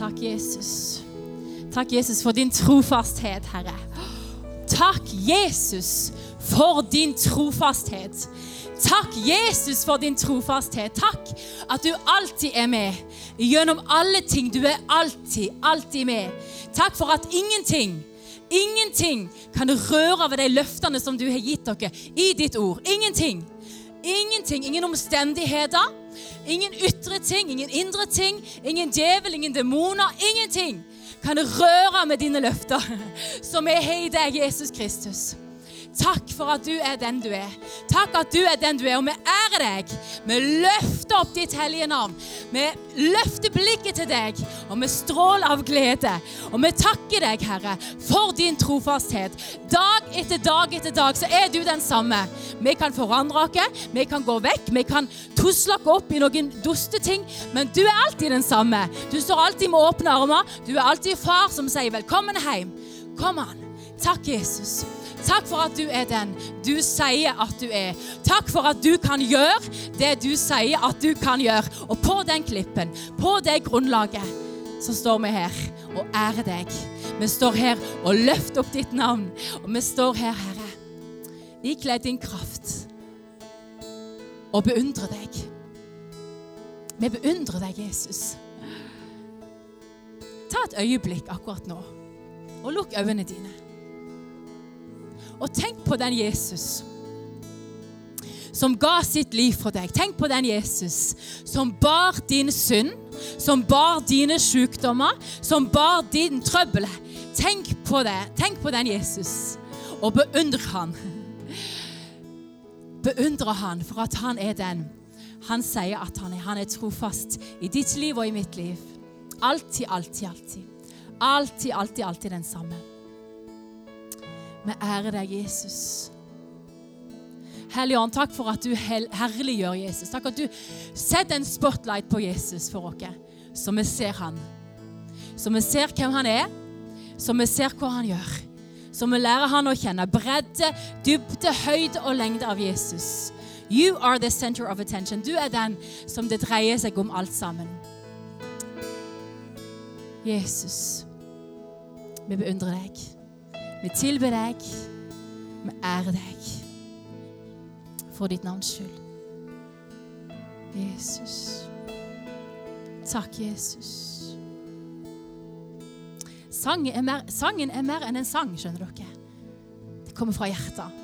Takk, Jesus. Takk, Jesus, for din trofasthet, Herre. Takk, Jesus, for din trofasthet. Takk, Jesus, for din trofasthet. Takk at du alltid er med. Gjennom alle ting. Du er alltid, alltid med. Takk for at ingenting, ingenting kan røre ved de løftene som du har gitt dere i ditt ord. Ingenting. Ingenting. Ingen omstendigheter. Ingen ytre ting, ingen indre ting. Ingen djevel, ingen demoner. Ingenting kan røre med dine løfter, som er i deg, Jesus Kristus. Takk for at du er den du er. Takk at du er den du er, og vi ærer deg. Vi løfter opp ditt hellige navn. Vi løfter blikket til deg, og vi stråler av glede. Og vi takker deg, Herre, for din trofasthet. Dag etter dag etter dag så er du den samme. Vi kan forandre oss, vi kan gå vekk, vi kan tusle oss opp i noen dusteting, men du er alltid den samme. Du står alltid med åpne armer. Du er alltid far som sier 'velkommen hjem'. Kom an. Takk, Jesus. Takk for at du er den du sier at du er. Takk for at du kan gjøre det du sier at du kan gjøre. Og på den klippen, på det grunnlaget, så står vi her og ærer deg. Vi står her og løfter opp ditt navn. Og vi står her, Herre, ikledd din kraft og beundrer deg. Vi beundrer deg, Jesus. Ta et øyeblikk akkurat nå og lukk øynene dine. Og tenk på den Jesus som ga sitt liv for deg. Tenk på den Jesus som bar din synd, som bar dine sykdommer, som bar din trøbbel. Tenk på det. Tenk på den Jesus, og beundre han. Beundre han for at han er den. Han sier at han er. Han er trofast i ditt liv og i mitt liv. Alltid, alltid, alltid. Alltid, alltid, alltid den samme. Vi ærer deg, Jesus. Hellige Ånd, takk for at du herliggjør Jesus. Takk at du setter en spotlight på Jesus for oss, så vi ser han. Så vi ser hvem han er, så vi ser hva han gjør. Så vi lærer han å kjenne bredde, dybde, høyde og lengde av Jesus. You are the center of attention. Du er den som det dreier seg om alt sammen. Jesus, vi beundrer deg. Vi tilber deg. Vi ærer deg for ditt navns skyld. Jesus. Takk, Jesus. Sangen er, mer, sangen er mer enn en sang, skjønner dere. Det kommer fra hjertet.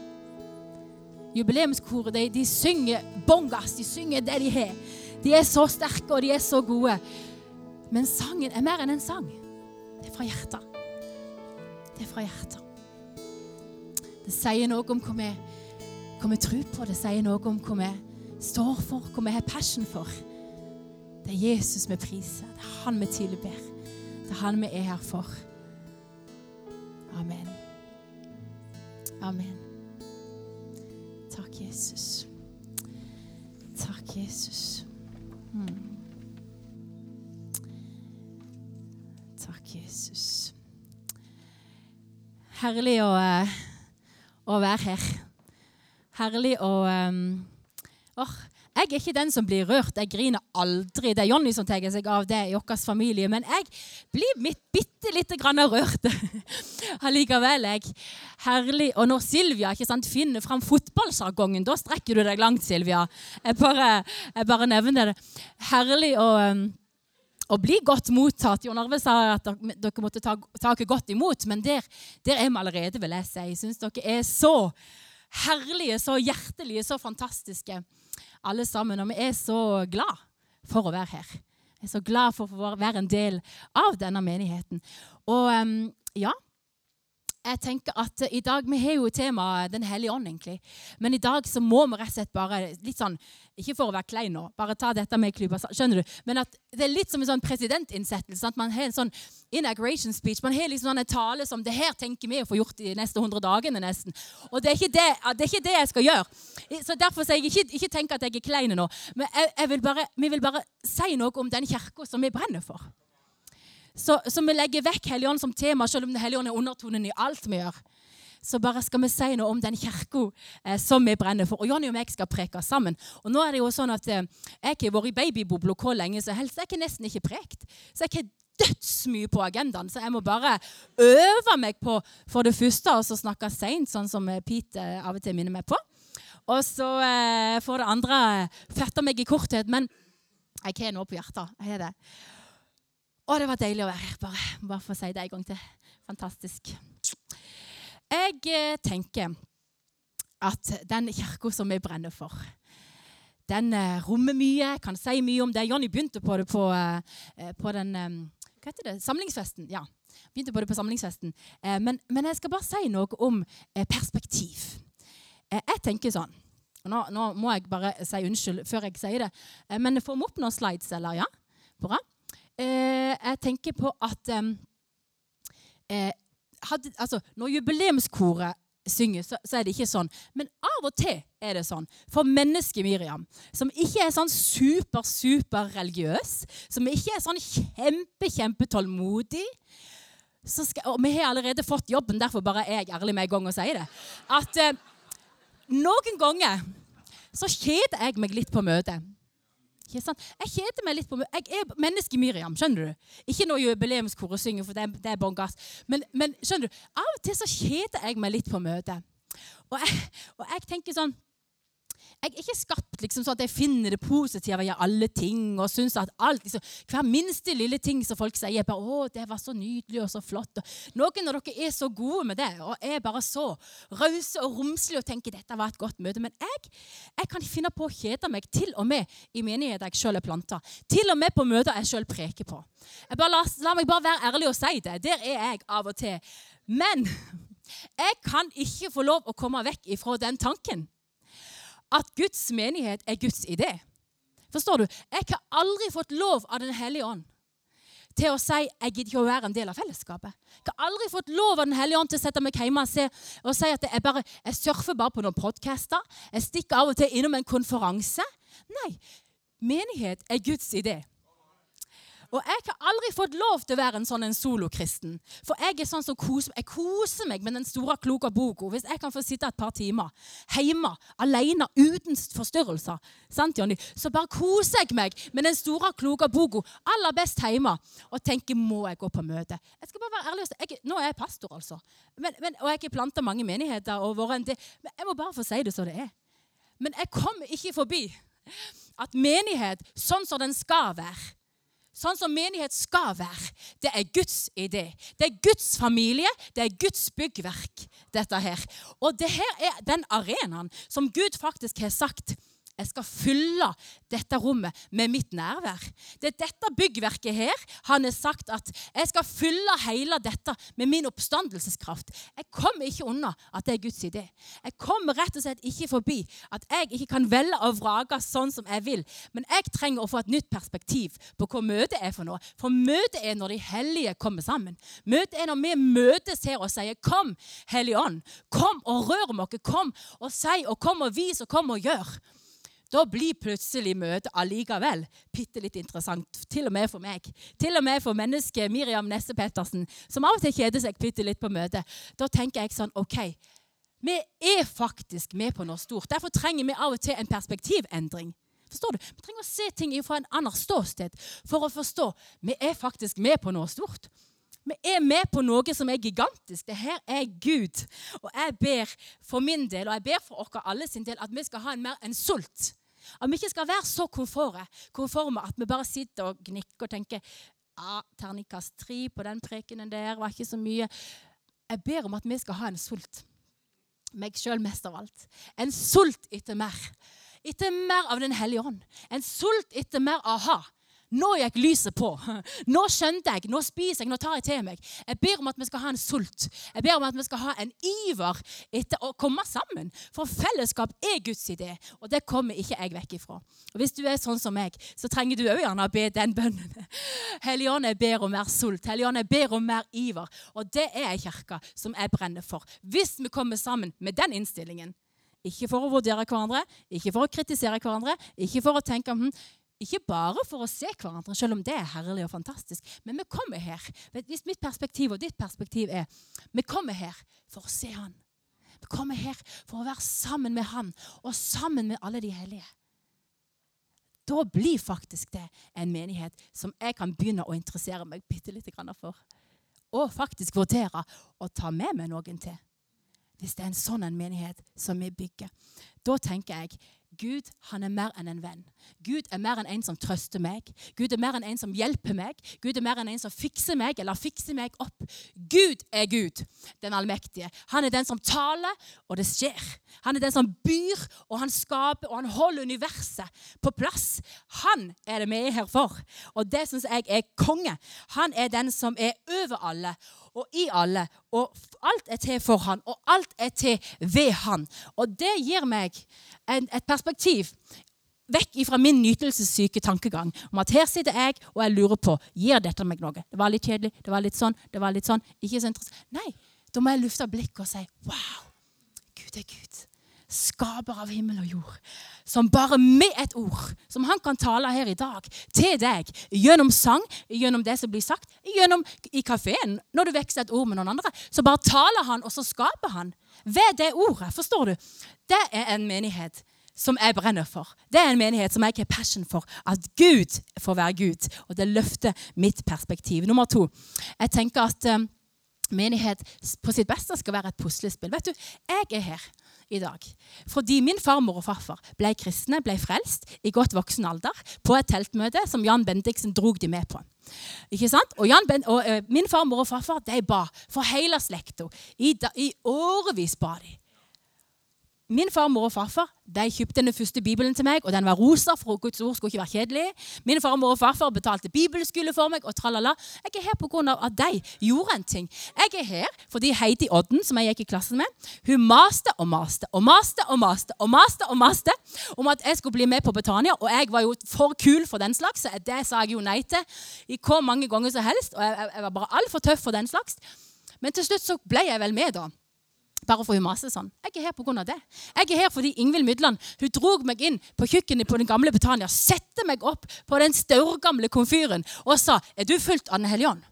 Jubileumskoret de, de synger bongas, de synger det de har. De er så sterke, og de er så gode. Men sangen er mer enn en sang. Det er fra hjertet. Det er fra hjertet. Det sier noe om hva vi, vi tror på. Det sier noe om hva vi står for, hva vi har passion for. Det er Jesus vi priser. Det er han vi tilber. Det er han vi er her for. Amen. Amen. Takk, Jesus. Takk, Jesus. Mm. Takk, Jesus. Herlig å uh, å være her. Herlig å um, oh, Jeg er ikke den som blir rørt. Jeg griner aldri. Det er Jonny som tar seg av det i vår familie. Men jeg blir mitt bitte lite grann rørt allikevel. Jeg. Herlig. Og når Silvia ikke sant, finner fram fotballsjargongen, da strekker du deg langt, Silvia. Jeg bare, jeg bare nevner det. Herlig å um, å bli godt mottatt. Jon Arve sa at dere måtte ta, taket godt imot, men der, der, er vi allerede, vil jeg si. Jeg syns dere er så herlige, så hjertelige, så fantastiske, alle sammen. Og vi er så glad for å være her. Jeg er så glad for å være en del av denne menigheten. Og um, ja, jeg tenker at i dag, Vi har jo temaet Den hellige ånd, egentlig. Men i dag så må vi rett og slett bare litt sånn, Ikke for å være klein nå, bare ta dette med klypa skjønner du? Men at det er litt som en sånn presidentinnsettelse. at Man har en sånn inauguration speech. Man har liksom en tale som det her tenker vi å få gjort de neste 100 dagene. nesten. Og det er ikke det, det, er ikke det jeg skal gjøre. Så Derfor sier jeg ikke, ikke tenk at jeg er klein nå. Men jeg, jeg vil bare, vi vil bare si noe om den kirka som vi brenner for. Så, så vi legger vekk Helligånd som tema, selv om Helligånd er undertonen i alt vi gjør. Så bare skal vi si noe om den kirka eh, som vi brenner for. Og Jonny og meg skal preke sammen. Og nå er det jo sånn at eh, Jeg har vært i babybobla hvor lenge som helst. Jeg har nesten ikke prekt. Så jeg har dødsmye på agendaen, så jeg må bare øve meg på for det første å snakke seint, sånn som Pete av og til minner meg på. Og så eh, for det andre fatte meg i korthet. Men jeg har noe på hjertet. Jeg har det. Og det var deilig å være her. Bare, bare for å si det en gang til. Fantastisk. Jeg eh, tenker at den kirka som vi brenner for, den eh, rommer mye. Kan si mye om det. Jonny begynte på det på, eh, på den hva heter det? Samlingsfesten. ja. Begynte på det på samlingsfesten. Men, men jeg skal bare si noe om perspektiv. Jeg tenker sånn nå, nå, må jeg bare si unnskyld før jeg sier det. Men får vi opp noen slides, eller? Ja? Bra. Jeg tenker på at hadde, altså, Når jubileumskoret synger, så, så, er det ikke sånn. Men av og til er det sånn. For mennesket Miriam, som ikke er sånn super, super religiøs, som ikke er sånn kjempe, kjempetålmodig skal, Og vi har allerede fått jobben, derfor bare er jeg ærlig med en gang og sier det. At eh, noen ganger så kjeder jeg meg litt på møtet. Ikke sant? Jeg kjeder meg litt på Jeg er menneske Miriam, skjønner du? Ikke noe jubileumskoret synger, for det, det er bånn gass. Men, men, skjønner du, av og til så kjeder jeg meg litt på møtet. Og og jeg tenker sånn jeg er ikke skapt liksom, sånn at jeg finner det positive i alle ting. og synes at alt, liksom, Hver minste lille ting som folk sier, bare, å, det var så nydelig og så flott. Noen av dere er så gode med det og er bare så rause og romslige og tenker dette var et godt møte. Men jeg, jeg kan finne på å kjede meg til og med i menigheter jeg selv er planta. Til og med på møter jeg selv preker på. La, la meg bare være ærlig og si det. Der er jeg av og til. Men jeg kan ikke få lov å komme vekk ifra den tanken at Guds menighet er Guds idé. Forstår du? Jeg har aldri fått lov av Den hellige ånd til å si jeg gidder ikke å være en del av fellesskapet. Jeg har aldri fått lov av Den hellige ånd til å sette meg hjemme og, se, og si at jeg, bare, jeg surfer bare på noen podcaster. Jeg stikker av og til innom en konferanse. Nei, menighet er Guds idé. Og jeg har aldri fått lov til å være en sånn en solokristen. For jeg er sånn som koser, jeg koser meg med den store, kloke boka. Hvis jeg kan få sitte et par timer hjemme alene uten forstyrrelser, sant, Johnny? så bare koser jeg meg med den store, kloke boka aller best hjemme og tenker må jeg gå på møte. Jeg skal bare være ærlig jeg, Nå er jeg pastor, altså. Men, men, og jeg har planta mange menigheter. og vært en del, men Jeg må bare få si det som det er. Men jeg kommer ikke forbi at menighet, sånn som den skal være, Sånn som menighet skal være. Det er Guds idé. Det er Guds familie. Det er Guds byggverk, dette her. Og det her er den arenaen som Gud faktisk har sagt jeg skal fylle dette rommet med mitt nærvær. Det er dette byggverket her han har sagt at jeg skal fylle hele dette med min oppstandelseskraft. Jeg kommer ikke unna at det er Guds idé. Jeg kommer rett og slett ikke forbi at jeg ikke kan velge og vrake sånn som jeg vil. Men jeg trenger å få et nytt perspektiv på hva møtet er for noe. For møtet er når de hellige kommer sammen. Møtet er når vi møtes her og sier 'Kom, Hellige Ånd. Kom og rør om oss. Kom og si og kom og vis og kom og gjør'. Da blir plutselig møtet allikevel bitte litt interessant. Til og med for meg. Til og med for mennesket Miriam Nesse Pettersen, som av og til kjeder seg bitte litt på møtet. Da tenker jeg sånn OK, vi er faktisk med på noe stort. Derfor trenger vi av og til en perspektivendring. Forstår du? Vi trenger å se ting fra en annen ståsted for å forstå vi er faktisk med på noe stort. Vi er med på noe som er gigantisk. Det her er Gud. Og jeg ber for min del, og jeg ber for oss alle sin del, at vi skal ha en mer en sult. At vi ikke skal være så konforme at vi bare sitter og gnikker og tenker ah, terningkast tre på den prekenen der var ikke så mye. Jeg ber om at vi skal ha en sult. Meg sjøl mest av alt. En sult etter mer. Etter mer av Den hellige ånd. En sult etter mer aha. Nå gikk lyset på. Nå skjønte jeg, nå spiser jeg, nå tar jeg til meg. Jeg ber om at vi skal ha en sult. Jeg ber om at vi skal ha en iver etter å komme sammen. For fellesskap er Guds idé, og det kommer ikke jeg vekk ifra. Og Hvis du er sånn som meg, så trenger du òg gjerne å be den bønnen. Helligånd, jeg ber om mer sult. Helligånd, jeg ber om mer iver. Og det er ei kirke som jeg brenner for. Hvis vi kommer sammen med den innstillingen. Ikke for å vurdere hverandre, ikke for å kritisere hverandre, ikke for å tenke hm, ikke bare for å se hverandre, selv om det er herlig og fantastisk. Men vi kommer her. Hvis mitt perspektiv og ditt perspektiv er vi kommer her for å se Han. Vi kommer her for å være sammen med Han og sammen med alle de hellige. da blir faktisk det en menighet som jeg kan begynne å interessere meg bitte litt for. Og faktisk vurdere å ta med meg noen til. Hvis det er en sånn en menighet som vi bygger. Da tenker jeg Gud han er mer enn en venn. Gud er mer enn en som trøster meg. Gud er mer enn en som hjelper meg. Gud er mer enn en som fikser meg eller fikser meg opp. Gud er Gud, den allmektige. Han er den som taler, og det skjer. Han er den som byr, og han skaper, og han holder universet på plass. Han er det vi er her for. Og det syns jeg er konge. Han er den som er over alle og i alle. Og alt er til for han, og alt er til ved han. Og det gir meg en, et perspektiv vekk fra min nytelsessyke tankegang om at her sitter jeg og jeg lurer på gir dette meg noe. Det var litt kjedelig, det var litt sånn, det var litt sånn. Ikke så interessant. Nei, da må jeg lufte blikket og si wow, Gud er Gud skaper av himmel og jord, som bare med et ord, som han kan tale her i dag, til deg, gjennom sang, gjennom det som blir sagt, gjennom i kafeen, når du veksler et ord med noen andre, så bare taler han, og så skaper han. Ved det ordet, forstår du? Det er en menighet som jeg brenner for. Det er en menighet som jeg har passion for. At Gud får være Gud. Og det løfter mitt perspektiv. Nummer to. Jeg tenker at um, menighet på sitt beste skal være et puslespill. Vet du, jeg er her i dag. Fordi min farmor og farfar ble kristne, ble frelst i godt voksen alder på et teltmøte som Jan Bendiksen drog de med på. Ikke sant? Og, ben, og uh, Min farmor og farfar de ba for hele slekta. I, I årevis ba de. Min farmor og farfar de kjøpte den første bibelen til meg, og den var rosa, for Guds ord skulle ikke være kjedelig. Min farmor og farfar betalte bibelskole for meg, og tralala. Jeg er her pga. at de gjorde en ting. Jeg er her fordi Heidi Odden, som jeg gikk i klassen med, hun maste og maste og maste og maste og maste og maste om at jeg skulle bli med på Betania, og jeg var jo for kul for den slags, så det sa jeg jo nei til i hvor mange ganger som helst, og jeg, var bare altfor tøff for den slags. Men til slutt så ble jeg vel med, da. Bare for hun maser sånn. Jeg er her pga. det. Jeg er her fordi Ingvild Mydland hun drog meg inn på kjøkkenet på den gamle Betania, sette meg opp på den staurgamle komfyren og sa 'Er du fulgt av Den?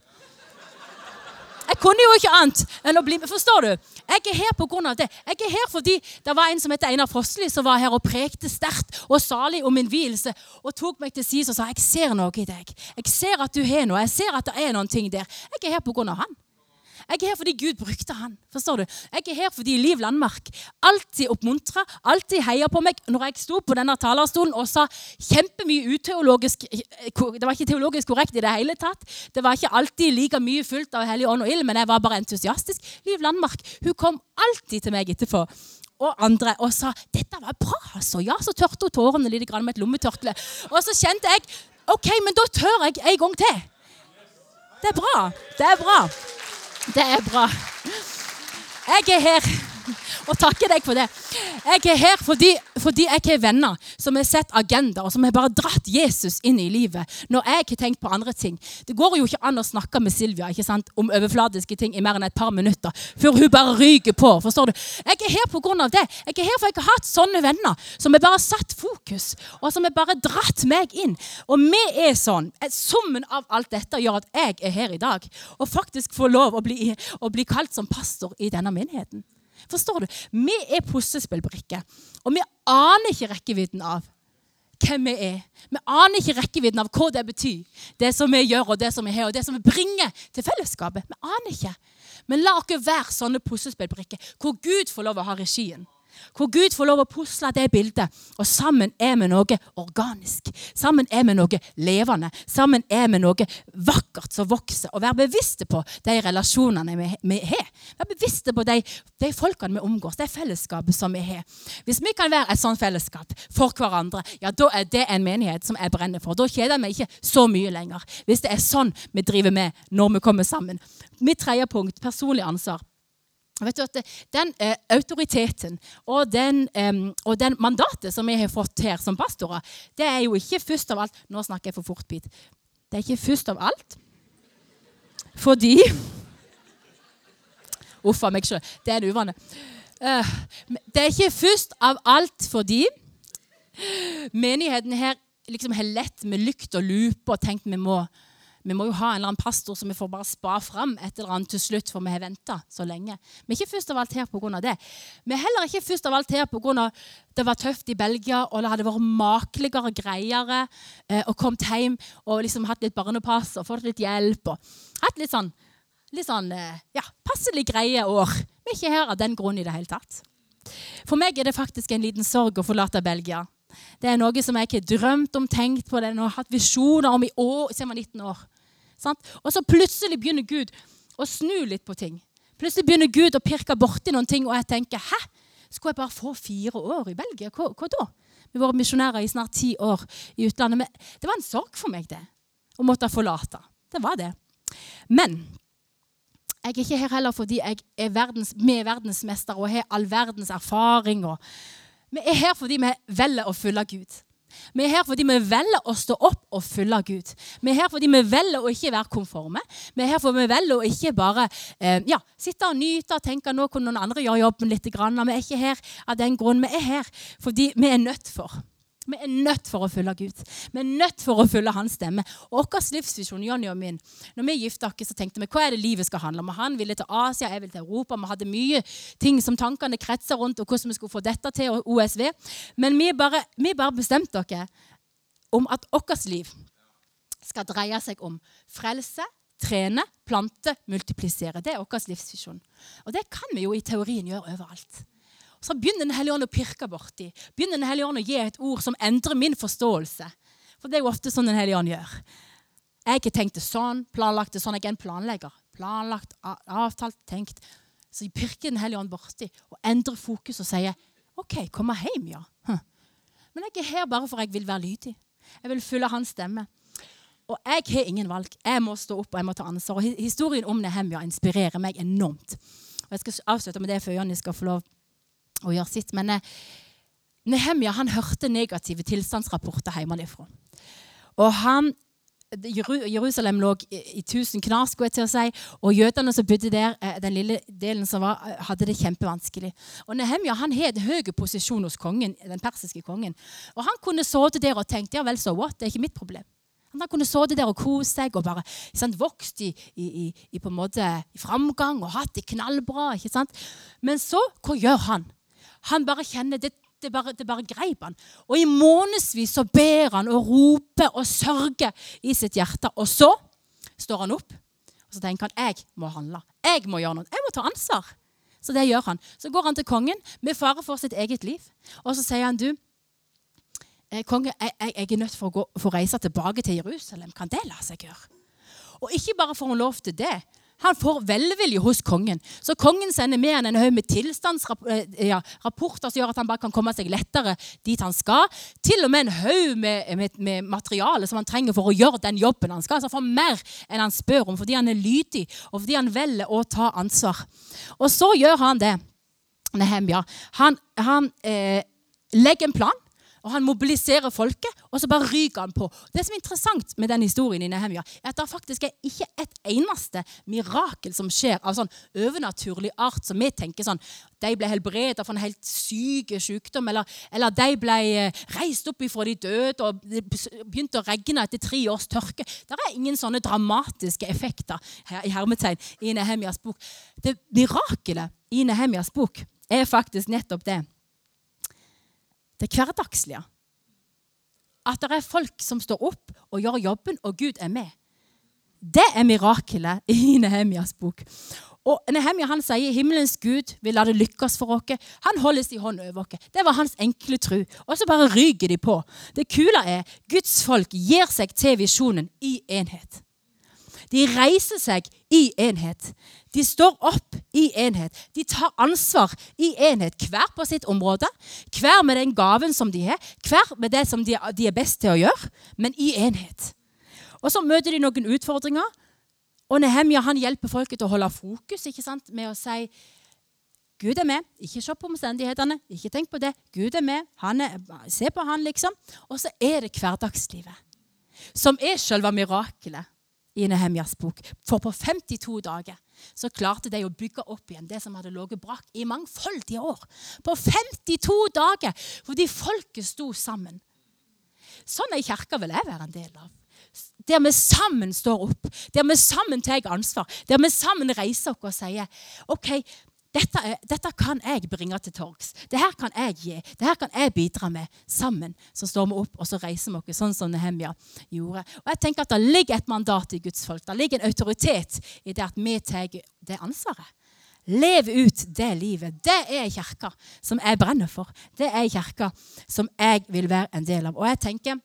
Jeg kunne jo ikke annet enn å bli med. Forstår du? Jeg er her pga. det. Jeg er her fordi det var en som heter Einar Fossli, som var her og prekte sterkt og salig om min vielse, Og tok meg til side og sa 'Jeg ser noe i deg'. Jeg ser at du har noe. Jeg ser at det er noen ting der. Jeg er her pga. han. Jeg er her fordi Gud brukte han. Forstår du? Jeg er her fordi Liv Landmark alltid oppmuntra, alltid heia på meg når jeg sto på denne talerstolen og sa kjempemye uteologisk Det var ikke teologisk korrekt i det hele tatt. Det var ikke alltid like mye fullt av Hellig ånd og ild, men jeg var bare entusiastisk. Liv Landmark hun kom alltid til meg etterpå og andre og sa 'Dette var bra', altså. Ja, så tørte hun tårene litt med et lommetørkle. Og så kjente jeg OK, men da tør jeg en gang til. Det er bra. Det er bra. Det er bra. Jeg er her og takker deg for det. Jeg er her fordi, fordi jeg har venner som har sett agenda, og som har bare dratt Jesus inn i livet når jeg har tenkt på andre ting. Det går jo ikke an å snakke med Silvia ikke sant, om overfladiske ting i mer enn et par minutter før hun bare ryker på. forstår du? Jeg er her pga. det. Jeg er her for jeg har hatt sånne venner som har bare satt fokus, og som har bare dratt meg inn. Og vi er sånn. Summen av alt dette gjør at jeg er her i dag og faktisk får lov å bli, å bli kalt som pastor i denne menigheten. Forstår du? Vi er puslespillbrikker. Og vi aner ikke rekkevidden av hvem vi er. Vi aner ikke rekkevidden av hva det betyr, det som vi gjør, og det som vi har, og det som vi bringer til fellesskapet. Vi aner ikke. Men la oss være sånne puslespillbrikker hvor Gud får lov å ha regien. Hvor Gud får lov å pusle det bildet. Og sammen er vi noe organisk. Sammen er vi noe levende. Sammen er vi noe vakkert som vokser. Og være bevisste på de relasjonene vi har. Være bevisste på de, de folkene vi omgås, det fellesskapet som vi har. Hvis vi kan være et sånt fellesskap for hverandre, ja, da er det en menighet som jeg brenner for. Da kjeder vi ikke så mye lenger. Hvis det er sånn vi driver med når vi kommer sammen. Mitt tredje punkt personlig ansvar. Vet du at Den eh, autoriteten og den, eh, og den, mandatet som vi har fått her som pastorer, det er jo ikke først av alt Nå snakker jeg for fort, Pete. Det er ikke først av alt fordi Uff a meg sjøl. Det er en uvane. Uh, det er ikke først av alt fordi menigheten her liksom har lett med lykt og lupe og tenkt vi må vi må jo ha en eller annen pastor som vi får bare spa fram et eller annet til slutt, for vi har venta så lenge. Vi er ikke først av alt her pga. det. Vi er heller ikke først av alt her pga. det var tøft i Belgia, og det hadde vært makeligere og greiere eh, og kommet hjem og liksom hatt litt barnepass og fått litt hjelp. og Hatt litt sånn, litt sånn eh, ja, passelig greie år. Vi er ikke her av den grunn i det hele tatt. For meg er det faktisk en liten sorg å forlate Belgia. Det er noe som jeg ikke har drømt om, tenkt på det, og hatt visjoner om i år, siden jeg var 19 år. Sant? Og så plutselig begynner Gud å snu litt på ting. Plutselig begynner Gud å pirke borti noen ting, og jeg tenker hæ? Skulle jeg bare få fire år i Belgia? Hva, hva da? Vi har vært misjonærer i snart ti år i utlandet. Men det var en sorg for meg, det. Å måtte forlate. Det var det. Men jeg er ikke her heller fordi jeg er verdens, vi er verdensmestere og har all verdens erfaring. Og vi er her fordi vi velger å følge Gud. Vi er her fordi vi velger å stå opp og følge Gud. Vi er her fordi vi velger å ikke være konforme. Vi er her fordi vi velger å ikke bare eh, ja, sitte og nyte og tenke nå kunne noen andre gjøre jobben litt. Vi er ikke her av den grunn. Vi er her fordi vi er nødt for. Vi er nødt for å følge Gud. Vi er nødt for å følge hans stemme. Og vår livsvisjon, Jonny og min, når vi gifta oss, tenkte vi hva er det livet skal handle om. Han ville til Asia, jeg ville til Europa. Vi hadde mye ting som tankene kretsa rundt, og hvordan vi skulle få dette til, og OSV. Men vi bare, vi bare bestemte oss om at vårt liv skal dreie seg om frelse, trene, plante, multiplisere. Det er vår livsvisjon. Og det kan vi jo i teorien gjøre overalt så begynner Den hellige ånd å pirke borti. Begynner Den hellige ånd å gi et ord som endrer min forståelse. For det er jo ofte sånn Den hellige ånd gjør. Jeg har ikke tenkt det sånn, planlagt det sånn. Jeg er en planlegger. Planlagt, avtalt, tenkt. Så pirker Den hellige ånd borti og endrer fokus og sier OK, kom hjem, ja. Hm. Men jeg er her bare for jeg vil være lydig. Jeg vil følge hans stemme. Og jeg har ingen valg. Jeg må stå opp og jeg må ta ansvar. Og Historien om Nehemja inspirerer meg enormt. Og Jeg skal avslutte med det før Jonny skal få lov å gjøre sitt. Men eh, Nehemja han hørte negative tilstandsrapporter hjemmefra. Og han, Jerusalem lå i, tusen knas, skulle jeg til å si, og jødene som bodde der, eh, den lille delen som var, eh, hadde det kjempevanskelig. Og Nehemja han en høy posisjon hos kongen, den persiske kongen. Og han kunne sittet der og tenkt ja vel, så what, det er ikke mitt problem. Han kunne sittet der og kost seg og bare sant, vokst i, i, i, på en måte, framgang og hatt det knallbra. ikke sant? Men så, hva gjør han? Han bare kjenner det, det bare, det bare greip han. Og i månedsvis så ber han og roper og sørger i sitt hjerte. Og så står han opp og så tenker han, jeg må handle. Jeg må gjøre noe. Jeg må ta ansvar. Så det gjør han. Så går han til kongen med fare for sitt eget liv. Og så sier han, du, eh, konge, jeg, jeg, er nødt for å, gå, for reise tilbake til Jerusalem. Kan det la seg gjøre? Og ikke bare får han lov til det, han får velvilje hos kongen. Så kongen sender med han en haug med tilstandsrapporter eh, som gjør at han bare kan komme seg lettere dit han skal. Til og med en haug med, med, med, materiale som han trenger for å gjøre den jobben han skal. Altså for mer enn han spør om, fordi han er lydig, og fordi han velger å ta ansvar. Og så gjør han det. Nehemja. Han, han eh, legger en plan og han mobiliserer folket, og så bare ryker han på. Det som er interessant med den historien i Nehemia, er at det faktisk er ikke et eneste mirakel som skjer av sånn overnaturlig art som vi tenker sånn De ble helbredet for en helt syk sykdom, eller, eller de ble eh, reist opp ifra de døde, og det begynte å regne etter tre års tørke. Det er ingen sånne dramatiske effekter i hermetegn i Nehemias bok. Det Mirakelet i Nehemias bok er faktisk nettopp det det hverdagslige. At det er folk som står opp og gjør jobben, og Gud er med. Det er mirakelet i Nehemias bok. Og Nehemia han sier himmelens Gud vil la det lykkes for oss. Han holdes i hånd over oss. Det var hans enkle tro. Og så bare ryker de på. Det kule er Guds folk gir seg til visjonen i enhet. De reiser seg i enhet. De står opp i enhet. De tar ansvar i enhet, hver på sitt område. Hver med den gaven som de har, hver med det som de, er best til å gjøre, men i enhet. Og så møter de noen utfordringer. Og Nehemja han hjelper folket til å holde fokus ikke sant? med å si Gud er med. Ikke se på omstendighetene. Ikke tenk på det. Gud er med. Er, se på han, liksom. Og så er det hverdagslivet. Som er selve mirakelet i Nehemjas bok. For på 52 dager så klarte de å bygge opp igjen det som hadde ligget brakk i mangfoldige år. På 52 dager! Fordi folket sto sammen. Sånn ei kirke vil jeg være en del av. der vi sammen står opp, der vi sammen tar ansvar, der vi sammen reiser oss og sier OK, dette, dette, kan jeg bringe til torgs. Dette kan jeg gi. Dette kan jeg bidra med. Sammen så står vi opp og så reiser vi oss, sånn som Nehemia gjorde. Og jeg tenker at Det ligger et mandat i Guds folk. Det ligger en autoritet i det at vi tar det ansvaret. Lev ut det livet. Det er kirka som jeg brenner for. Det er kirka som jeg vil være en del av. Og jeg tenker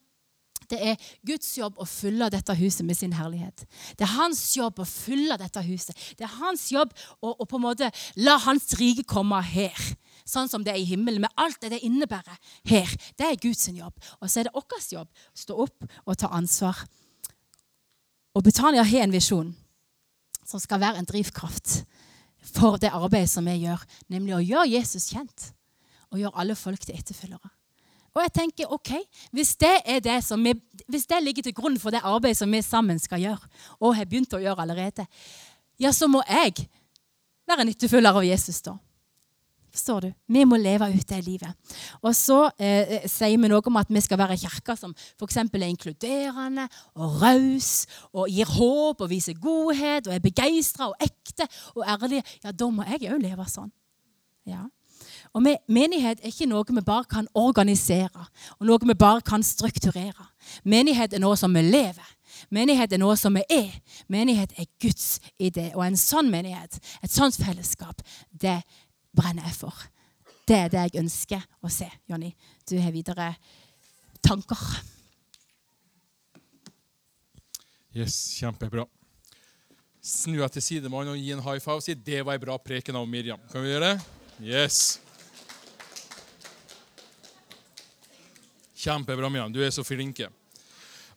det er Guds jobb å fylle dette huset med sin herlighet. Det er hans jobb å fylle dette huset. Det er hans jobb å, å på en måte la hans rike komme her. Sånn som det er i himmelen, med alt det det innebærer her. Det er Guds jobb. Og så er det vår jobb å stå opp og ta ansvar. Og Betania har en visjon som skal være en drivkraft for det arbeidet som vi gjør, nemlig å gjøre Jesus kjent og gjøre alle folk til etterfølgere. Og jeg tenker, ok, hvis det, det vi, hvis det, ligger til grunn for det arbeidet som vi sammen skal gjøre, og har begynt å gjøre allerede, ja, så må jeg være en av Jesus da. Forstår du? Vi må leve ut det livet. Og så eh, eh sier vi noe om at vi skal være kirker som f.eks. er inkluderende og raus og gir håp og viser godhet og er begeistra og ekte og ærlige. Ja, da må jeg òg leve sånn. Ja. Og Menighet er ikke noe vi bare kan organisere og noe vi bare kan strukturere. Menighet er noe som vi lever. Menighet er noe som vi er. Menighet er Guds idé. Og en sånn menighet, et sånt fellesskap, det brenner jeg for. Det er det jeg ønsker å se. Jonny, du har videre tanker. Yes, kjempebra. Snu deg til sidemannen og gi en high five og si 'det var en bra preken av Miriam'. Kan vi gjøre det? Yes. Kjempebra, Mian. Du er så flinke.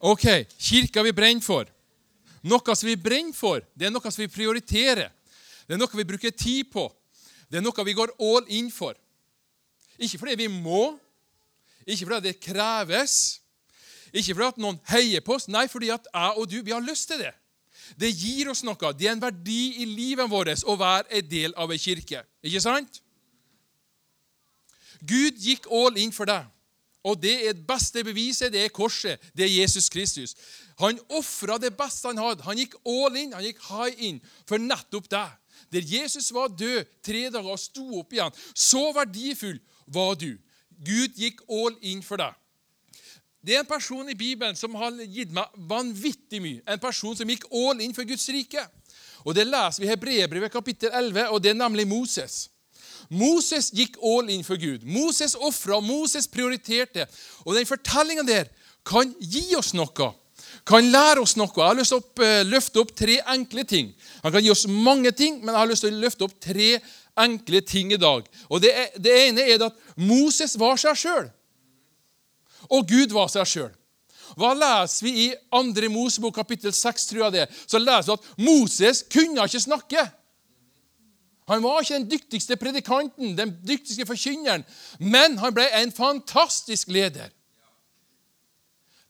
Ok, kirka vi brenner for. Noe som vi brenner for, det er noe som vi prioriterer. Det er noe vi bruker tid på. Det er noe vi går all in for. Ikke fordi vi må, ikke fordi det kreves, ikke fordi at noen heier på oss, nei, fordi at jeg og du vi har lyst til det. Det gir oss noe. Det er en verdi i livet vårt å være en del av ei kirke. Ikke sant? Gud gikk all in for deg. Og det er det beste beviset, det er korset. Det er Jesus Kristus. Han ofra det beste han hadde. Han gikk all in, han gikk high in for nettopp deg. Der Jesus var død tre dager og sto opp igjen. Så verdifull var du. Gud gikk all in for deg. Det er en person i Bibelen som har gitt meg vanvittig mye. En person som gikk all in for Guds rike. Og Det leser vi i Hebreerbrevet kapittel 11, og det er nemlig Moses. Moses gikk all in for Gud. Moses ofra, Moses prioriterte. Og den fortellinga der kan gi oss noe. Kan lære oss noe. Jeg har lyst til å eh, løfte opp tre enkle ting. Han kan gi oss mange ting, men jeg har lyst til å løfte opp tre enkle ting i dag. Og Det, det ene er at Moses var seg sjøl, og Gud var seg sjøl. Hva leser vi i 2. Mosebok kapittel 6? tror jeg det, Så leser vi at Moses kunne ikke snakke. Han var ikke den dyktigste predikanten, den dyktigste forkynneren, men han ble en fantastisk leder.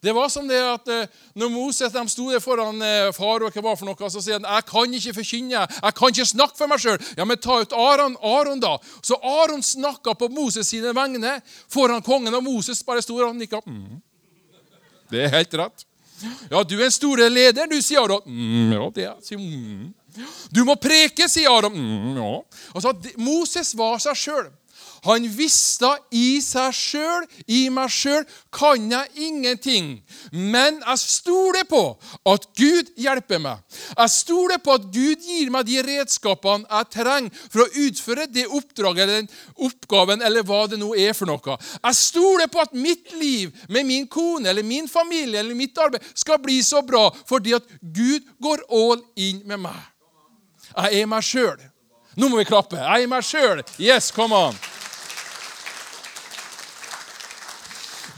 Det var som det at eh, når Moses de sto der foran eh, far og hva var for noe, så sier han jeg kan ikke forkynne, jeg kan ikke snakke for meg sjøl. Ja, men ta ut Aron, Aron, da. Så Aron snakka på Moses sine vegne foran kongen, og Moses bare sto der og nikka. Mm. Det er helt rett. Ja, du er en store leder, du, sier Aron. Mm, ja, det er, sier, mm. Du må preke, sier Aron. Mm, ja. Altså, Moses var seg sjøl. Han visste i seg sjøl, i meg sjøl, kan jeg ingenting. Men jeg stoler på at Gud hjelper meg. Jeg stoler på at Gud gir meg de redskapene jeg trenger for å utføre det oppdraget eller den oppgaven eller hva det nå er for noe. Jeg stoler på at mitt liv med min kone eller min familie eller mitt arbeid skal bli så bra fordi at Gud går all in med meg. Jeg er meg sjøl. Nå må vi klappe. Jeg er meg sjøl. Yes, come on.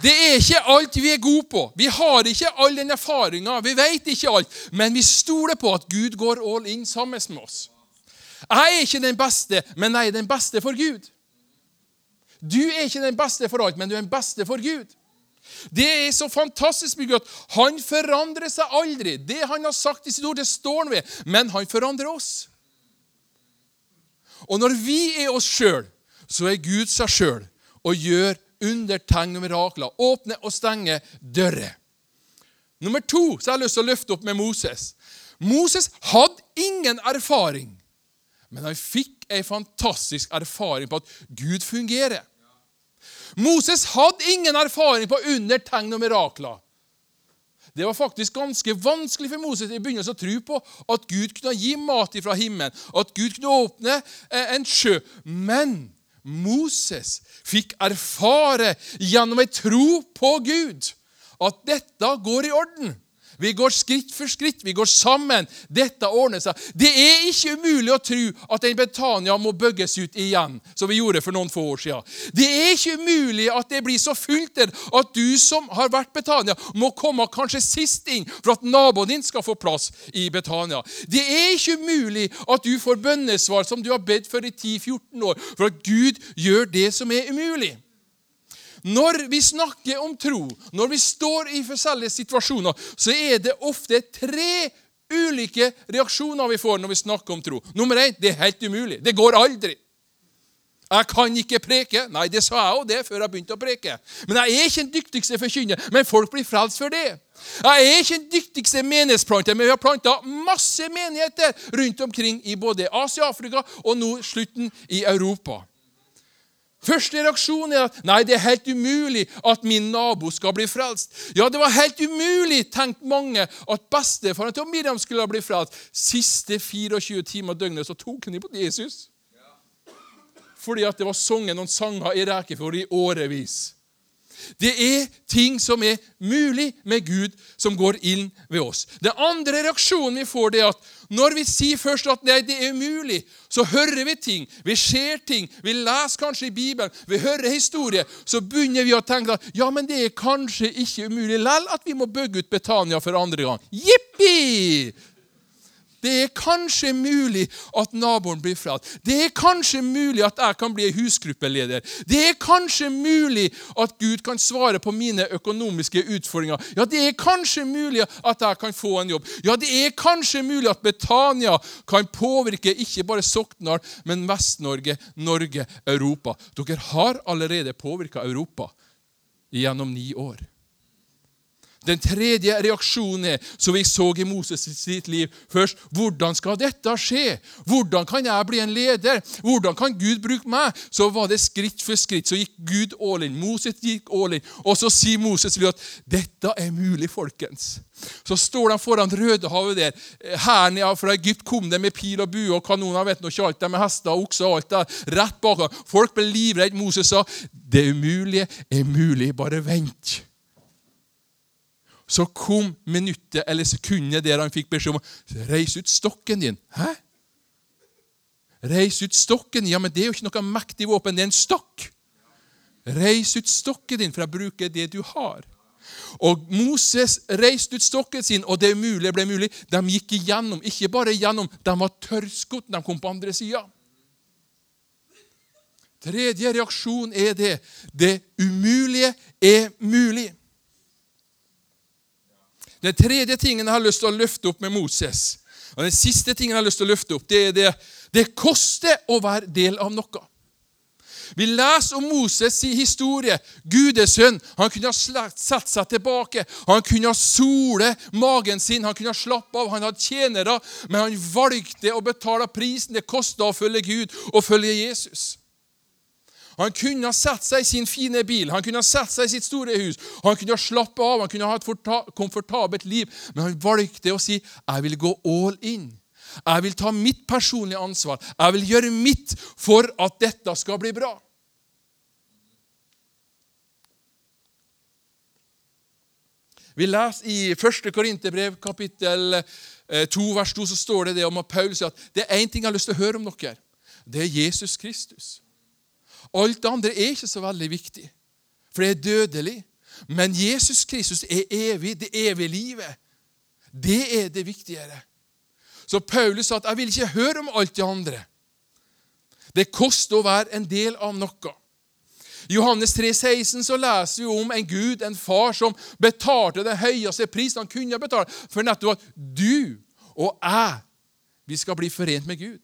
Det er ikke alt vi er gode på. Vi har ikke all den erfaringa. Vi vet ikke alt. Men vi stoler på at Gud går all in sammen med oss. Jeg er ikke den beste, men jeg er den beste for Gud. Du er ikke den beste for alt, men du er den beste for Gud. Det er så fantastisk mye at han forandrer seg aldri. Det han har sagt i sitt ord, det står han ved. Men han forandrer oss. Og når vi er oss sjøl, så er Gud seg sjøl og gjør under, tegn og mirakler. Åpne og stenge dører. Nummer to så har jeg lyst til å løfte opp med Moses. Moses hadde ingen erfaring, men han fikk en fantastisk erfaring på at Gud fungerer. Moses hadde ingen erfaring på under, tegn og mirakler. Det var faktisk ganske vanskelig for Moses i begynnelsen å tro på at Gud kunne gi mat fra himmelen, at Gud kunne åpne eh, en sjø. Men Moses fikk erfare gjennom ei tro på Gud at dette går i orden. Vi går skritt for skritt, vi går sammen. Dette ordner seg. Det er ikke umulig å tro at en Betania må bygges ut igjen, som vi gjorde for noen få år siden. Det er ikke umulig at det blir så fullt der at du som har vært Betania, må komme kanskje sist inn for at naboen din skal få plass i Betania. Det er ikke umulig at du får bønnesvar som du har bedt for i 10-14 år, for at Gud gjør det som er umulig. Når vi snakker om tro, når vi står i forskjellige situasjoner, så er det ofte tre ulike reaksjoner vi får når vi snakker om tro. Nummer én det er helt umulig. Det går aldri. Jeg kan ikke preke. Nei, det sa jeg òg det før jeg begynte å preke. Men jeg er ikke den dyktigste forkynner, men folk blir frelst for det. Jeg er ikke den dyktigste menighetsplanter, men vi har planta masse menigheter rundt omkring i både Asia, Afrika og nå slutten i Europa. Første reaksjon er at nei, det er helt umulig at min nabo skal bli frelst. Ja, det var helt umulig, tenkte mange, at bestefaren til Miriam skulle bli frelst. Siste 24 timer døgnet så tok han imot Jesus. Fordi at det var sunget noen sanger i Rekefjord i årevis. Det er ting som er mulig med Gud, som går inn ved oss. Den andre reaksjonen vi får, det er at når vi sier først at nei, det er umulig, så hører vi ting, vi ser ting, vi leser kanskje i Bibelen, vi hører historie, så begynner vi å tenke at ja, men det er kanskje ikke umulig likevel at vi må bygge ut Betania for andre gang. Jippi! Det er kanskje mulig at naboen blir frelst. Det er kanskje mulig at jeg kan bli husgruppeleder. Det er kanskje mulig at Gud kan svare på mine økonomiske utfordringer. Ja, det er kanskje mulig at jeg kan få en jobb. Ja, det er kanskje mulig at Betania kan påvirke ikke bare Sokndal, men Vest-Norge, Norge, Europa. Dere har allerede påvirka Europa gjennom ni år. Den tredje reaksjonen er, som vi så i Moses sitt liv først, hvordan skal dette skje? Hvordan kan jeg bli en leder? Hvordan kan Gud bruke meg? Så var det skritt for skritt. Så gikk Gud all in. Moses gikk all in. Og så sier Moses at dette er mulig, folkens. Så står de foran Rødehavet der. Hæren fra Egypt kom det med pil og bue og kanoner. vet ikke alt, med hester og okser og alt der, rett bak. Folk ble livredde. Moses sa det umulige er mulig, bare vent så kom minuttet eller sekundet der han fikk beskjed om å reise ut stokken din. Hæ? Reis ut stokken. Ja, men det er jo ikke noe mektig våpen. Det er en stokk. Reis ut stokken din, for jeg bruker det du har. Og Moses reiste ut stokken sin, og det umulige ble mulig. De gikk igjennom. Ikke bare igjennom, de var tørrskodd de kom på andre sida. Tredje reaksjon er det. Det umulige er mulig. Den tredje tingen jeg har lyst til å løfte opp med Moses, og den siste tingen jeg har lyst til å løfte opp, det er det det koster å være del av noe. Vi leser om Moses' i historie. Gudesønn. Han kunne ha satt seg tilbake. Han kunne ha sole magen sin, han kunne ha slappe av. Han hadde tjenere, men han valgte å betale prisen det kosta å følge Gud og følge Jesus. Han kunne ha satt seg i sin fine bil, han kunne ha satt seg i sitt store hus, han kunne ha slappet av, han kunne ha et komfortabelt liv, men han valgte å si 'Jeg vil gå all in'. Jeg vil ta mitt personlige ansvar. Jeg vil gjøre mitt for at dette skal bli bra. Vi leser i 1. Korinterbrev, kapittel 2, eh, vers 2, så står det det om at Paul sier at det er én ting jeg har lyst til å høre om dere. Det er Jesus Kristus. Alt det andre er ikke så veldig viktig, for det er dødelig. Men Jesus Kristus er evig, det evige livet. Det er det viktigere. Så Paulus sa at 'jeg vil ikke høre om alt det andre'. Det koster å være en del av noe. I Johannes 3, 16 så leser vi om en Gud, en far, som betalte den høyeste prisen han kunne betale for nettopp at du og jeg vi skal bli forent med Gud.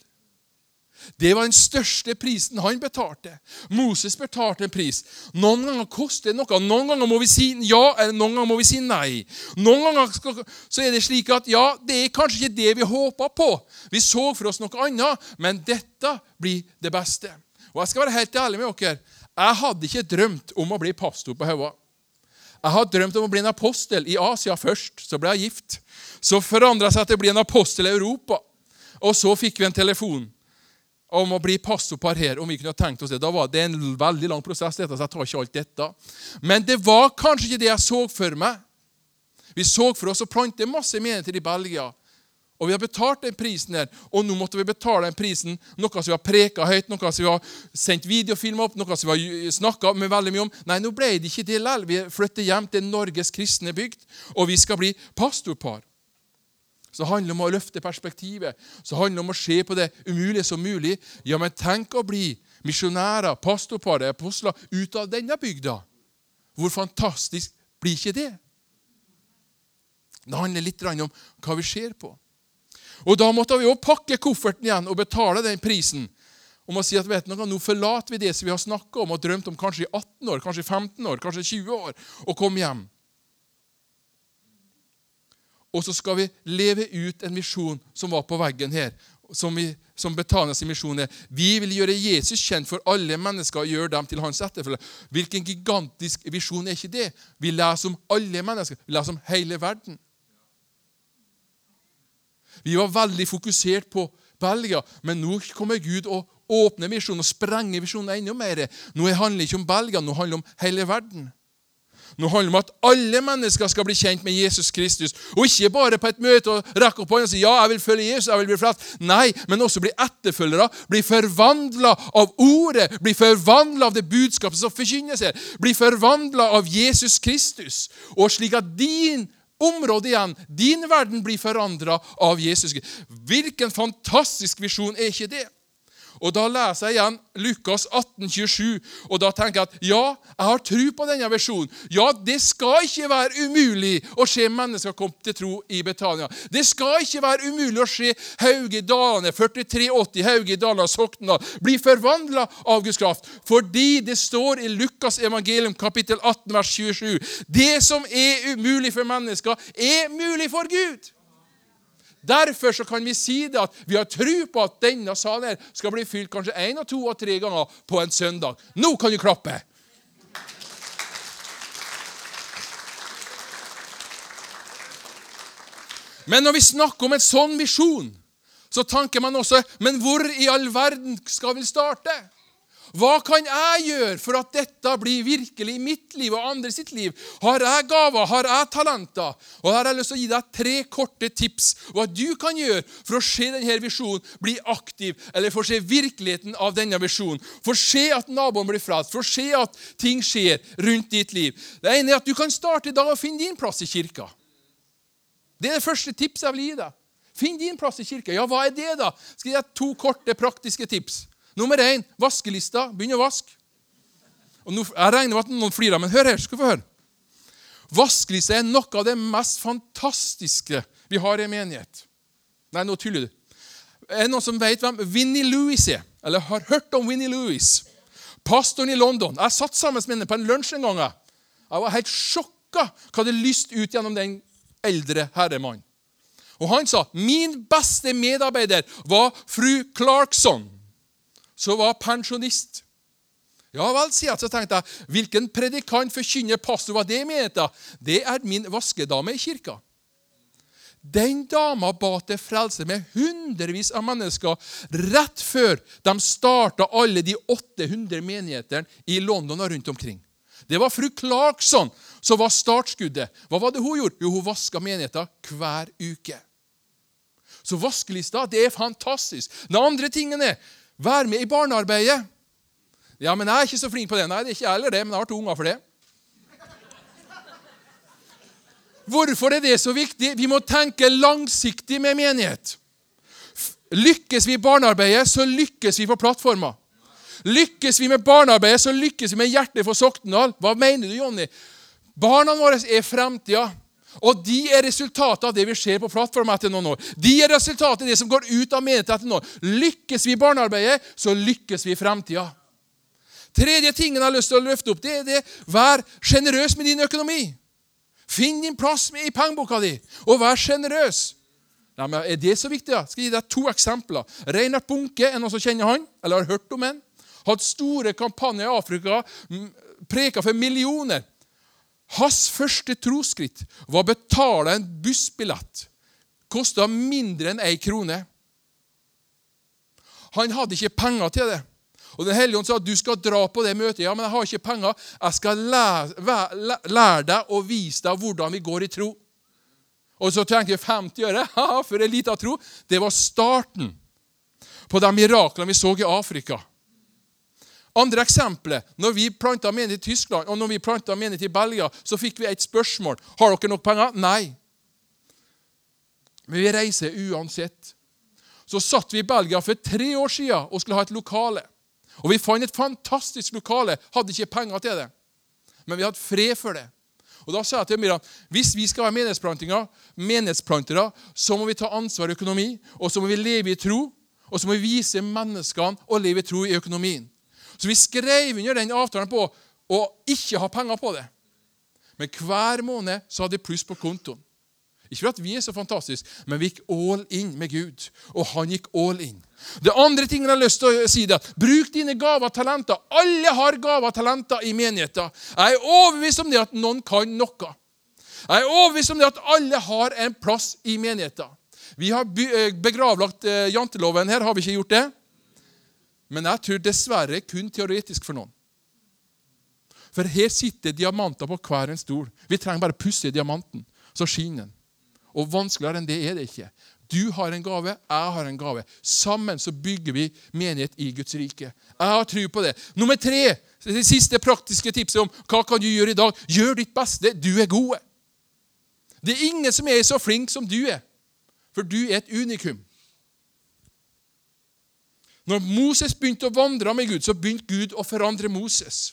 Det var den største prisen han betalte. Moses betalte en pris. Noen ganger koster det noe. Noen ganger må vi si ja, eller noen ganger må vi si nei. Noen ganger så er det slik at ja, det er kanskje ikke det vi håpa på. Vi så for oss noe annet, men dette blir det beste. Og Jeg skal være helt ærlig med dere. Jeg hadde ikke drømt om å bli pastor på Haua. Jeg hadde drømt om å bli en apostel i Asia først. Så ble jeg gift. Så forandra seg til å bli en apostel i Europa. Og så fikk vi en telefon om å bli passopar her. om vi kunne ha tenkt oss Det Da var det en veldig lang prosess, dette, så jeg tar ikke alt dette. Men det var kanskje ikke det jeg så for meg. Vi så for oss å plante masse menigheter i Belgia. Og vi har betalt den prisen der, og nå måtte vi betale den prisen. Noe som vi har preka høyt, noe som vi har sendt videofilmer opp, noe som vi har snakka veldig mye om. Nei, nå ble det ikke det likevel. Vi flytter hjem til Norges kristne bygd, og vi skal bli pastorpar. Så det handler om å løfte perspektivet. Så det handler om å se på det umulige som mulig. Ja, men tenk å bli misjonærer, pastorpar, apostler ut av denne bygda. Hvor fantastisk blir ikke det? Det handler litt om hva vi ser på. Og Da måtte vi også pakke kofferten igjen og betale den prisen. Om å si at vet noe, Nå forlater vi det som vi har snakka om og drømt om kanskje i 18 år, kanskje 15 år, kanskje 20 år, og komme hjem. Og så skal vi leve ut en visjon som var på veggen her, som, vi, som Betanias misjon er. Vi vil gjøre Jesus kjent for alle mennesker og gjøre dem til hans etterfølger. Hvilken gigantisk visjon er ikke det? Vi leser om alle mennesker. Vi leser om hele verden. Vi var veldig fokusert på Belgia, men nå kommer Gud og åpner visjonen og sprenger visjonen enda mer. Nå handler det ikke om Belgia, nå handler det om hele verden. Nå handler det om at alle mennesker skal bli kjent med Jesus Kristus. Og ikke bare på et møte og rekke opp hånden og si ja, jeg vil følge Jesus, jeg vil bli frelst. Nei, men også bli etterfølgere. Bli forvandla av ordet. Bli forvandla av det budskapet som forkynnes her. Bli forvandla av Jesus Kristus. Og slik at din område igjen, din verden, blir forandra av Jesus. Hvilken fantastisk visjon er ikke det? Og Da leser jeg igjen Lukas 18, 27, og da tenker jeg at ja, jeg har tro på denne visjonen. Ja, det skal ikke være umulig å se mennesker komme til tro i Betania. Det skal ikke være umulig å se Hauge Dalane, 4380 Hauge Dalane Sokndal, bli forvandla av Guds kraft. Fordi det står i Lukas evangelium kapittel 18 vers 27 det som er umulig for mennesker, er mulig for Gud. Derfor så kan vi si det at vi har tro på at denne salen her skal bli fylt kanskje én og to og tre ganger på en søndag. Nå kan du klappe! Men når vi snakker om en sånn visjon, så tanker man også Men hvor i all verden skal vi starte? Hva kan jeg gjøre for at dette blir virkelig i mitt liv og andre sitt liv? Har jeg gaver? Har jeg talenter? Og Her har jeg lyst til å gi deg tre korte tips hva du kan gjøre for å se denne visjonen bli aktiv, eller for å se virkeligheten av denne visjonen. For å se at naboen blir frelst, for å se at ting skjer rundt ditt liv. Det ene er at du kan starte i dag og finne din plass i kirka. Det er det første tipset jeg vil gi deg. Finn din plass i kirka. Ja, hva er det, da? Skal jeg gi deg to korte, praktiske tips. Nummer én vaskelista. Begynn å vaske. Og nå, jeg regner med at noen flirer, men hør her. skal vi få høre. Vaskelista er noe av det mest fantastiske vi har i en menighet. Nei, nå tuller du. Er det noen som vet hvem Winnie Louis er? Eller har hørt om Winnie Louis? Pastoren i London. Jeg satt sammen med henne på en lunsj en gang. Jeg var helt sjokka hva det lyste ut gjennom den eldre herremannen. Og Han sa min beste medarbeider var fru Clarkson som var pensjonist. Ja vel, sier jeg. Så tenkte jeg, hvilken predikant forkynner pastor hva det mente? Det er min vaskedame i kirka. Den dama ba til frelse med hundrevis av mennesker rett før de starta alle de 800 menighetene i London og rundt omkring. Det var fru Clarkson som var startskuddet. Hva var det hun gjorde? Jo, hun vaska menigheter hver uke. Så vaskelista det er fantastisk. Den andre tingen er Vær med i barnearbeidet. Ja, men jeg er ikke så flink på det. Nei, det er ikke jeg heller det, men jeg har to unger for det. Hvorfor er det så viktig? Vi må tenke langsiktig med menighet. Lykkes vi i barnearbeidet, så lykkes vi på plattforma. Lykkes vi med barnearbeidet, så lykkes vi med hjertet for Sokndal. Hva mener du, Jonny? Barna våre er fremtida. Og de er resultatet av det vi ser på plattformen etter noen år. De er resultatet av det som går ut av menigheten etter noen år. Lykkes vi i barnearbeidet, så lykkes vi i framtida. Tredje tingen jeg har lyst til å løfte opp, det er det vær sjenerøs med din økonomi. Finn din plass i pengeboka di, og vær sjenerøs. Er det så viktig? da? Skal jeg gi deg to eksempler. Reinhard Bunke, er noen som kjenner han? Eller har hørt om han? Hatt store kampanjer i Afrika, preka for millioner. Hans første trosskritt var å betale en bussbillett. Kosta mindre enn ei krone. Han hadde ikke penger til det. Og Den hellige ånd sa at du skal dra på det møtet. Ja, men jeg har ikke penger. Jeg skal lære, lære deg og vise deg hvordan vi går i tro. Og så tenkte jeg 50 øre for en liten tro. Det var starten på de miraklene vi så i Afrika. Andre eksempler. Når vi planta menighet i Tyskland og når vi planta menighet i Belgia, så fikk vi et spørsmål. Har dere nok penger? Nei. Men vi reiser uansett. Så satt vi i Belgia for tre år siden og skulle ha et lokale. Og Vi fant et fantastisk lokale. Hadde ikke penger til det. Men vi hadde fred for det. Og Da sa jeg til Miriam hvis vi skal være menighetsplantere, så må vi ta ansvar i økonomi, og så må vi leve i tro, og så må vi vise menneskene å leve i tro i økonomien. Så vi skrev under den avtalen på å ikke ha penger på det. Men hver måned så hadde vi pluss på kontoen. Ikke for at vi er så fantastiske, men vi gikk all in med Gud. Og han gikk all in. Det andre tingen jeg har lyst til å si det, Bruk dine gaver og talenter. Alle har gaver og talenter i menigheten. Jeg er overbevist om det at noen kan noe. Jeg er overbevist om det at alle har en plass i menigheten. Vi har eh, begravlagt eh, janteloven her. Har vi ikke gjort det? Men jeg tror dessverre kun teoretisk for noen. For her sitter diamanter på hver en stol. Vi trenger bare å pusse diamanten, så skinner den. Og vanskeligere enn det er det ikke. Du har en gave, jeg har en gave. Sammen så bygger vi menighet i Guds rike. Jeg har tro på det. Nummer tre, det siste praktiske tipset om hva kan du gjøre i dag. Gjør ditt beste. Du er gode. Det er ingen som er så flink som du er, for du er et unikum. Når Moses begynte å vandre med Gud, så begynte Gud å forandre Moses.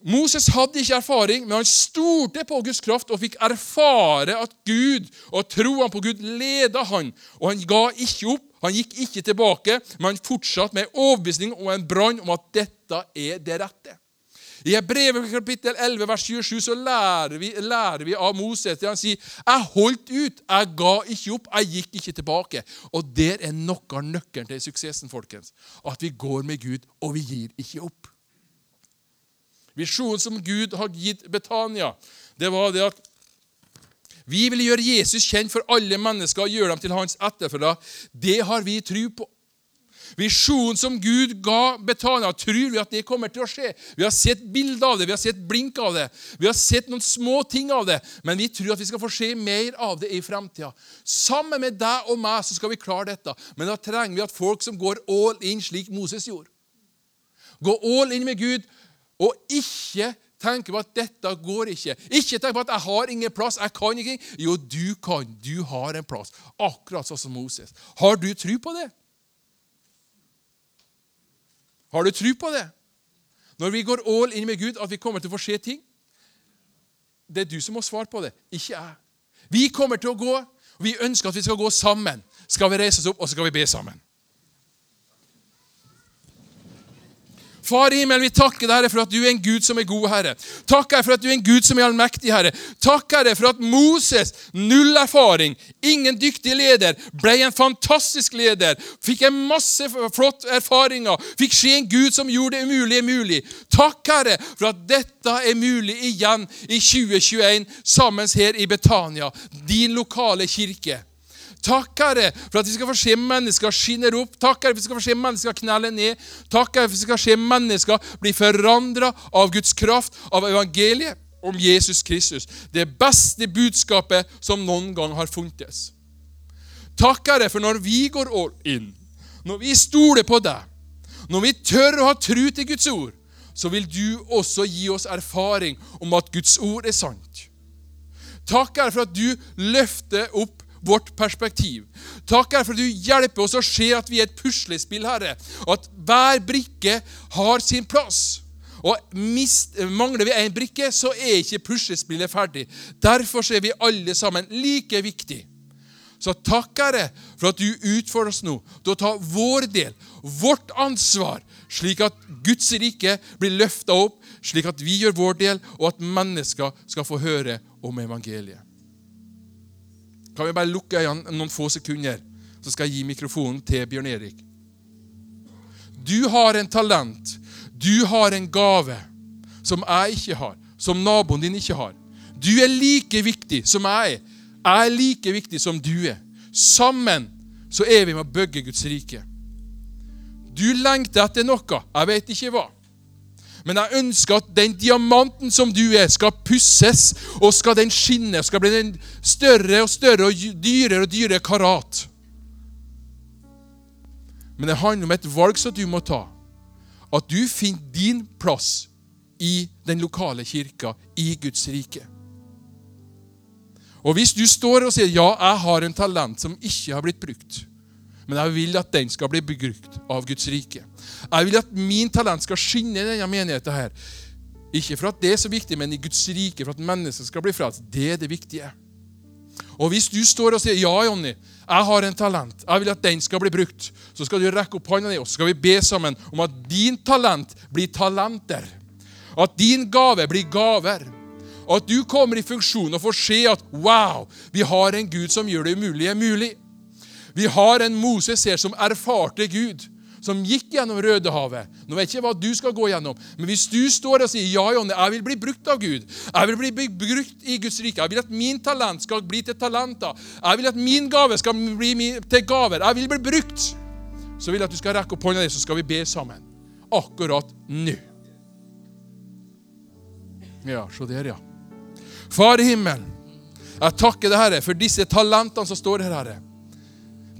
Moses hadde ikke erfaring, men han stolte på Guds kraft og fikk erfare at Gud og troen på Gud leda han. Og han ga ikke opp, han gikk ikke tilbake, men han fortsatte med overbevisning og en brann om at dette er det rette. I brevet kapittel 11, vers 27 så lærer vi, lærer vi av Moses til han sier jeg holdt ut, jeg ga ikke opp, jeg gikk ikke tilbake. Og Der er noe av nøkkelen til suksessen, folkens. At vi går med Gud, og vi gir ikke opp. Visjonen som Gud har gitt Betania, det var det at vi vil gjøre Jesus kjent for alle mennesker og gjøre dem til hans etterfølgere. Det har vi tro på. Visjonen som Gud ga Betania, tror vi at det kommer til å skje. Vi har sett bilder av det, vi har sett blink av det, vi har sett noen små ting av det, men vi tror at vi skal få se mer av det i framtida. Sammen med deg og meg så skal vi klare dette, men da trenger vi at folk som går all in, slik Moses gjorde. Gå all in med Gud, og ikke tenke på at dette går ikke. Ikke tenk på at 'jeg har ingen plass', 'jeg kan ikke'. Jo, du kan. Du har en plass. Akkurat sånn som Moses. Har du tro på det? Har du tro på det? Når vi går all in med Gud, at vi kommer til å få se ting? Det er du som må svare på det, ikke jeg. Vi kommer til å gå, og vi ønsker at vi skal gå sammen. Skal vi reise oss opp, og så skal vi be sammen. Far i himmelen, vi takker deg, for at du er en Gud som er god, Herre. Takk, Herre, for at du er en Gud som er allmektig, Herre. Takk, Herre, for at Moses, null erfaring, ingen dyktig leder, ble en fantastisk leder. Fikk en masse flott erfaringer. Fikk se en Gud som gjorde det umulige mulig. Takk, Herre, for at dette er mulig igjen i 2021, sammen her i Betania, din lokale kirke. Takk, Herre, for at vi skal få se mennesker skinner opp. Takk, Herre, for at vi skal få se mennesker knelle ned. Takk, Herre, for at vi skal se mennesker bli forandra av Guds kraft, av evangeliet om Jesus Kristus. Det beste budskapet som noen gang har funtes. Takk, Herre, for når vi går all in, når vi stoler på deg, når vi tør å ha tru til Guds ord, så vil du også gi oss erfaring om at Guds ord er sant. Takk, Herre, for at du løfter opp vårt perspektiv. Takk, Herre, for at du hjelper oss å se at vi er et puslespill, Herre. Og at hver brikke har sin plass. Og mist, Mangler vi én brikke, så er ikke puslespillet ferdig. Derfor er vi alle sammen like viktige. Så takk, Herre, for at du utfordrer oss nå til å ta vår del, vårt ansvar, slik at Guds rike blir løfta opp, slik at vi gjør vår del, og at mennesker skal få høre om evangeliet. Kan vi bare lukke øynene noen få sekunder, så skal jeg gi mikrofonen til Bjørn Erik. Du har en talent, du har en gave som jeg ikke har, som naboen din ikke har. Du er like viktig som jeg er. Jeg er like viktig som du er. Sammen så er vi med å bygge Guds rike. Du lengter etter noe. Jeg vet ikke hva. Men jeg ønsker at den diamanten som du er, skal pusses, og skal den skinne, skal bli den større og større og dyrere og dyrere karat. Men det handler om et valg som du må ta. At du finner din plass i den lokale kirka, i Guds rike. Og Hvis du står og sier ja, jeg har en talent som ikke har blitt brukt, men jeg vil at den skal bli brukt av Guds rike. Jeg vil at min talent skal skinne i denne menigheten. her. Ikke for at det er så viktig, men i Guds rike, for at mennesket skal bli frelst. Det er det viktige. Og Hvis du står og sier ja, Jonny, jeg har en talent, jeg vil at den skal bli brukt, så skal du rekke opp hånda di, og så skal vi be sammen om at din talent blir talenter. At din gave blir gaver. At du kommer i funksjon og får se at wow, vi har en Gud som gjør det umulige mulig. Vi har en Moses her som erfarte Gud som gikk gjennom Rødehavet. Nå vet jeg ikke hva du skal gå gjennom, men hvis du står og sier ja, Jonny, jeg vil bli brukt av Gud, jeg vil bli brukt i Guds rike, jeg vil at min talent skal bli til talenter, jeg vil at min gave skal bli til gaver, jeg vil bli brukt, så vil jeg at du skal rekke opp hånda di, så skal vi be sammen. Akkurat nå. Ja, se der, ja. Far i himmelen, jeg takker deg, Herre, for disse talentene som står her, Herre.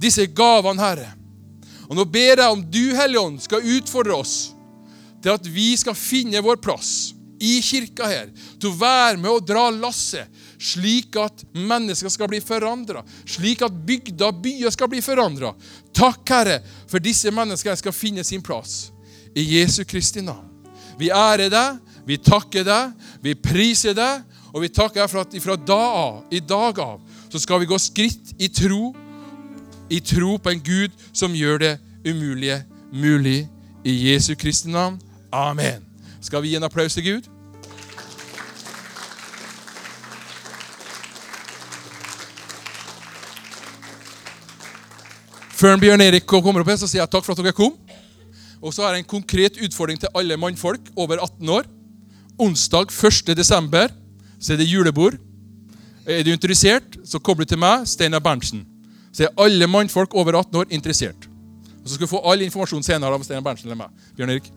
Disse gavene, Herre. Og Nå ber jeg om du, Hellige Ånd, skal utfordre oss til at vi skal finne vår plass i kirka her, til å være med og dra lasset, slik at mennesker skal bli forandra, slik at bygder og byer skal bli forandra. Takk, Herre, for disse menneskene skal finne sin plass. I Jesu Kristi navn. Vi ærer deg, vi takker deg, vi priser deg, og vi takker deg for at fra da av, i dag av, så skal vi gå skritt i tro i tro på en Gud som gjør det umulige mulig. I Jesu Kristi navn. Amen. Skal vi gi en applaus til Gud? Før Bjørn Erik kommer opp her, så sier jeg takk for at dere kom. Og så har jeg en konkret utfordring til alle mannfolk over 18 år. Onsdag 1. desember så er det julebord. Er du interessert, så kobler du til meg, Steinar Berntsen så er alle mannfolk over 18 år interessert. Og Så skal du få all informasjon senere av Steinar Berntsen eller meg. Bjørn Erik.